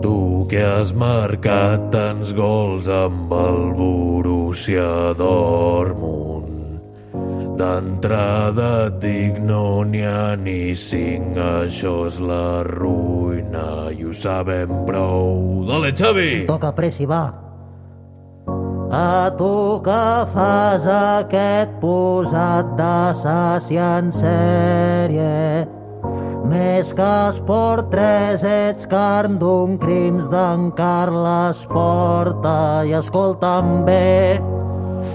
Tu que has marcat tants gols amb el Borussia Dortmund. D'entrada et dic no n'hi ha ni cinc, això és la ruïna i ho sabem prou. Dale, Xavi! Toca pressi, va. A tu que fas aquest posat d'assassí en sèrie més que esport 3 ets carn d'un crims d'en Carles Porta. I escolta'm bé.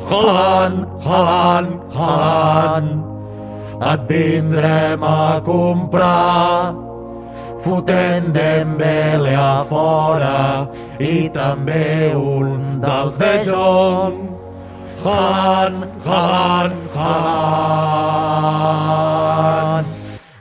Haaland, Haaland, Haaland, et vindrem a comprar. Fotent Dembélé a fora. I també un dels de Jong. Haaland, Haaland, Haaland.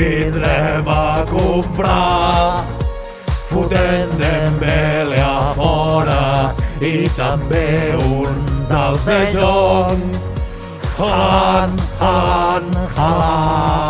vindrem a comprar. Fotent Dembélé a fora i també un dels de Jong. Haaland, Haaland, Haaland.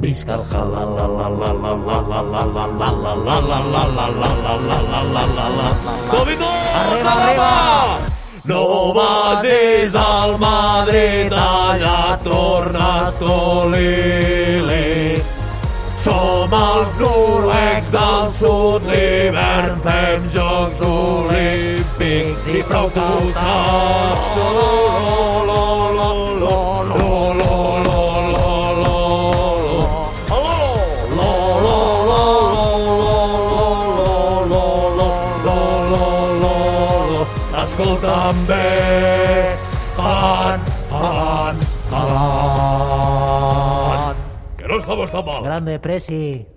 Visca el la la la la la la la la la la la la la la la la Arriba, arriba! No vagis al Madrid, allà tornes Colili. Som els noruecs del sud, l'hivern fem Jocs Olímpics i prou que ho saps. Escolta'm bé, Haaland, Haaland, Haaland. Que no estamos tan mal. Grande pressi!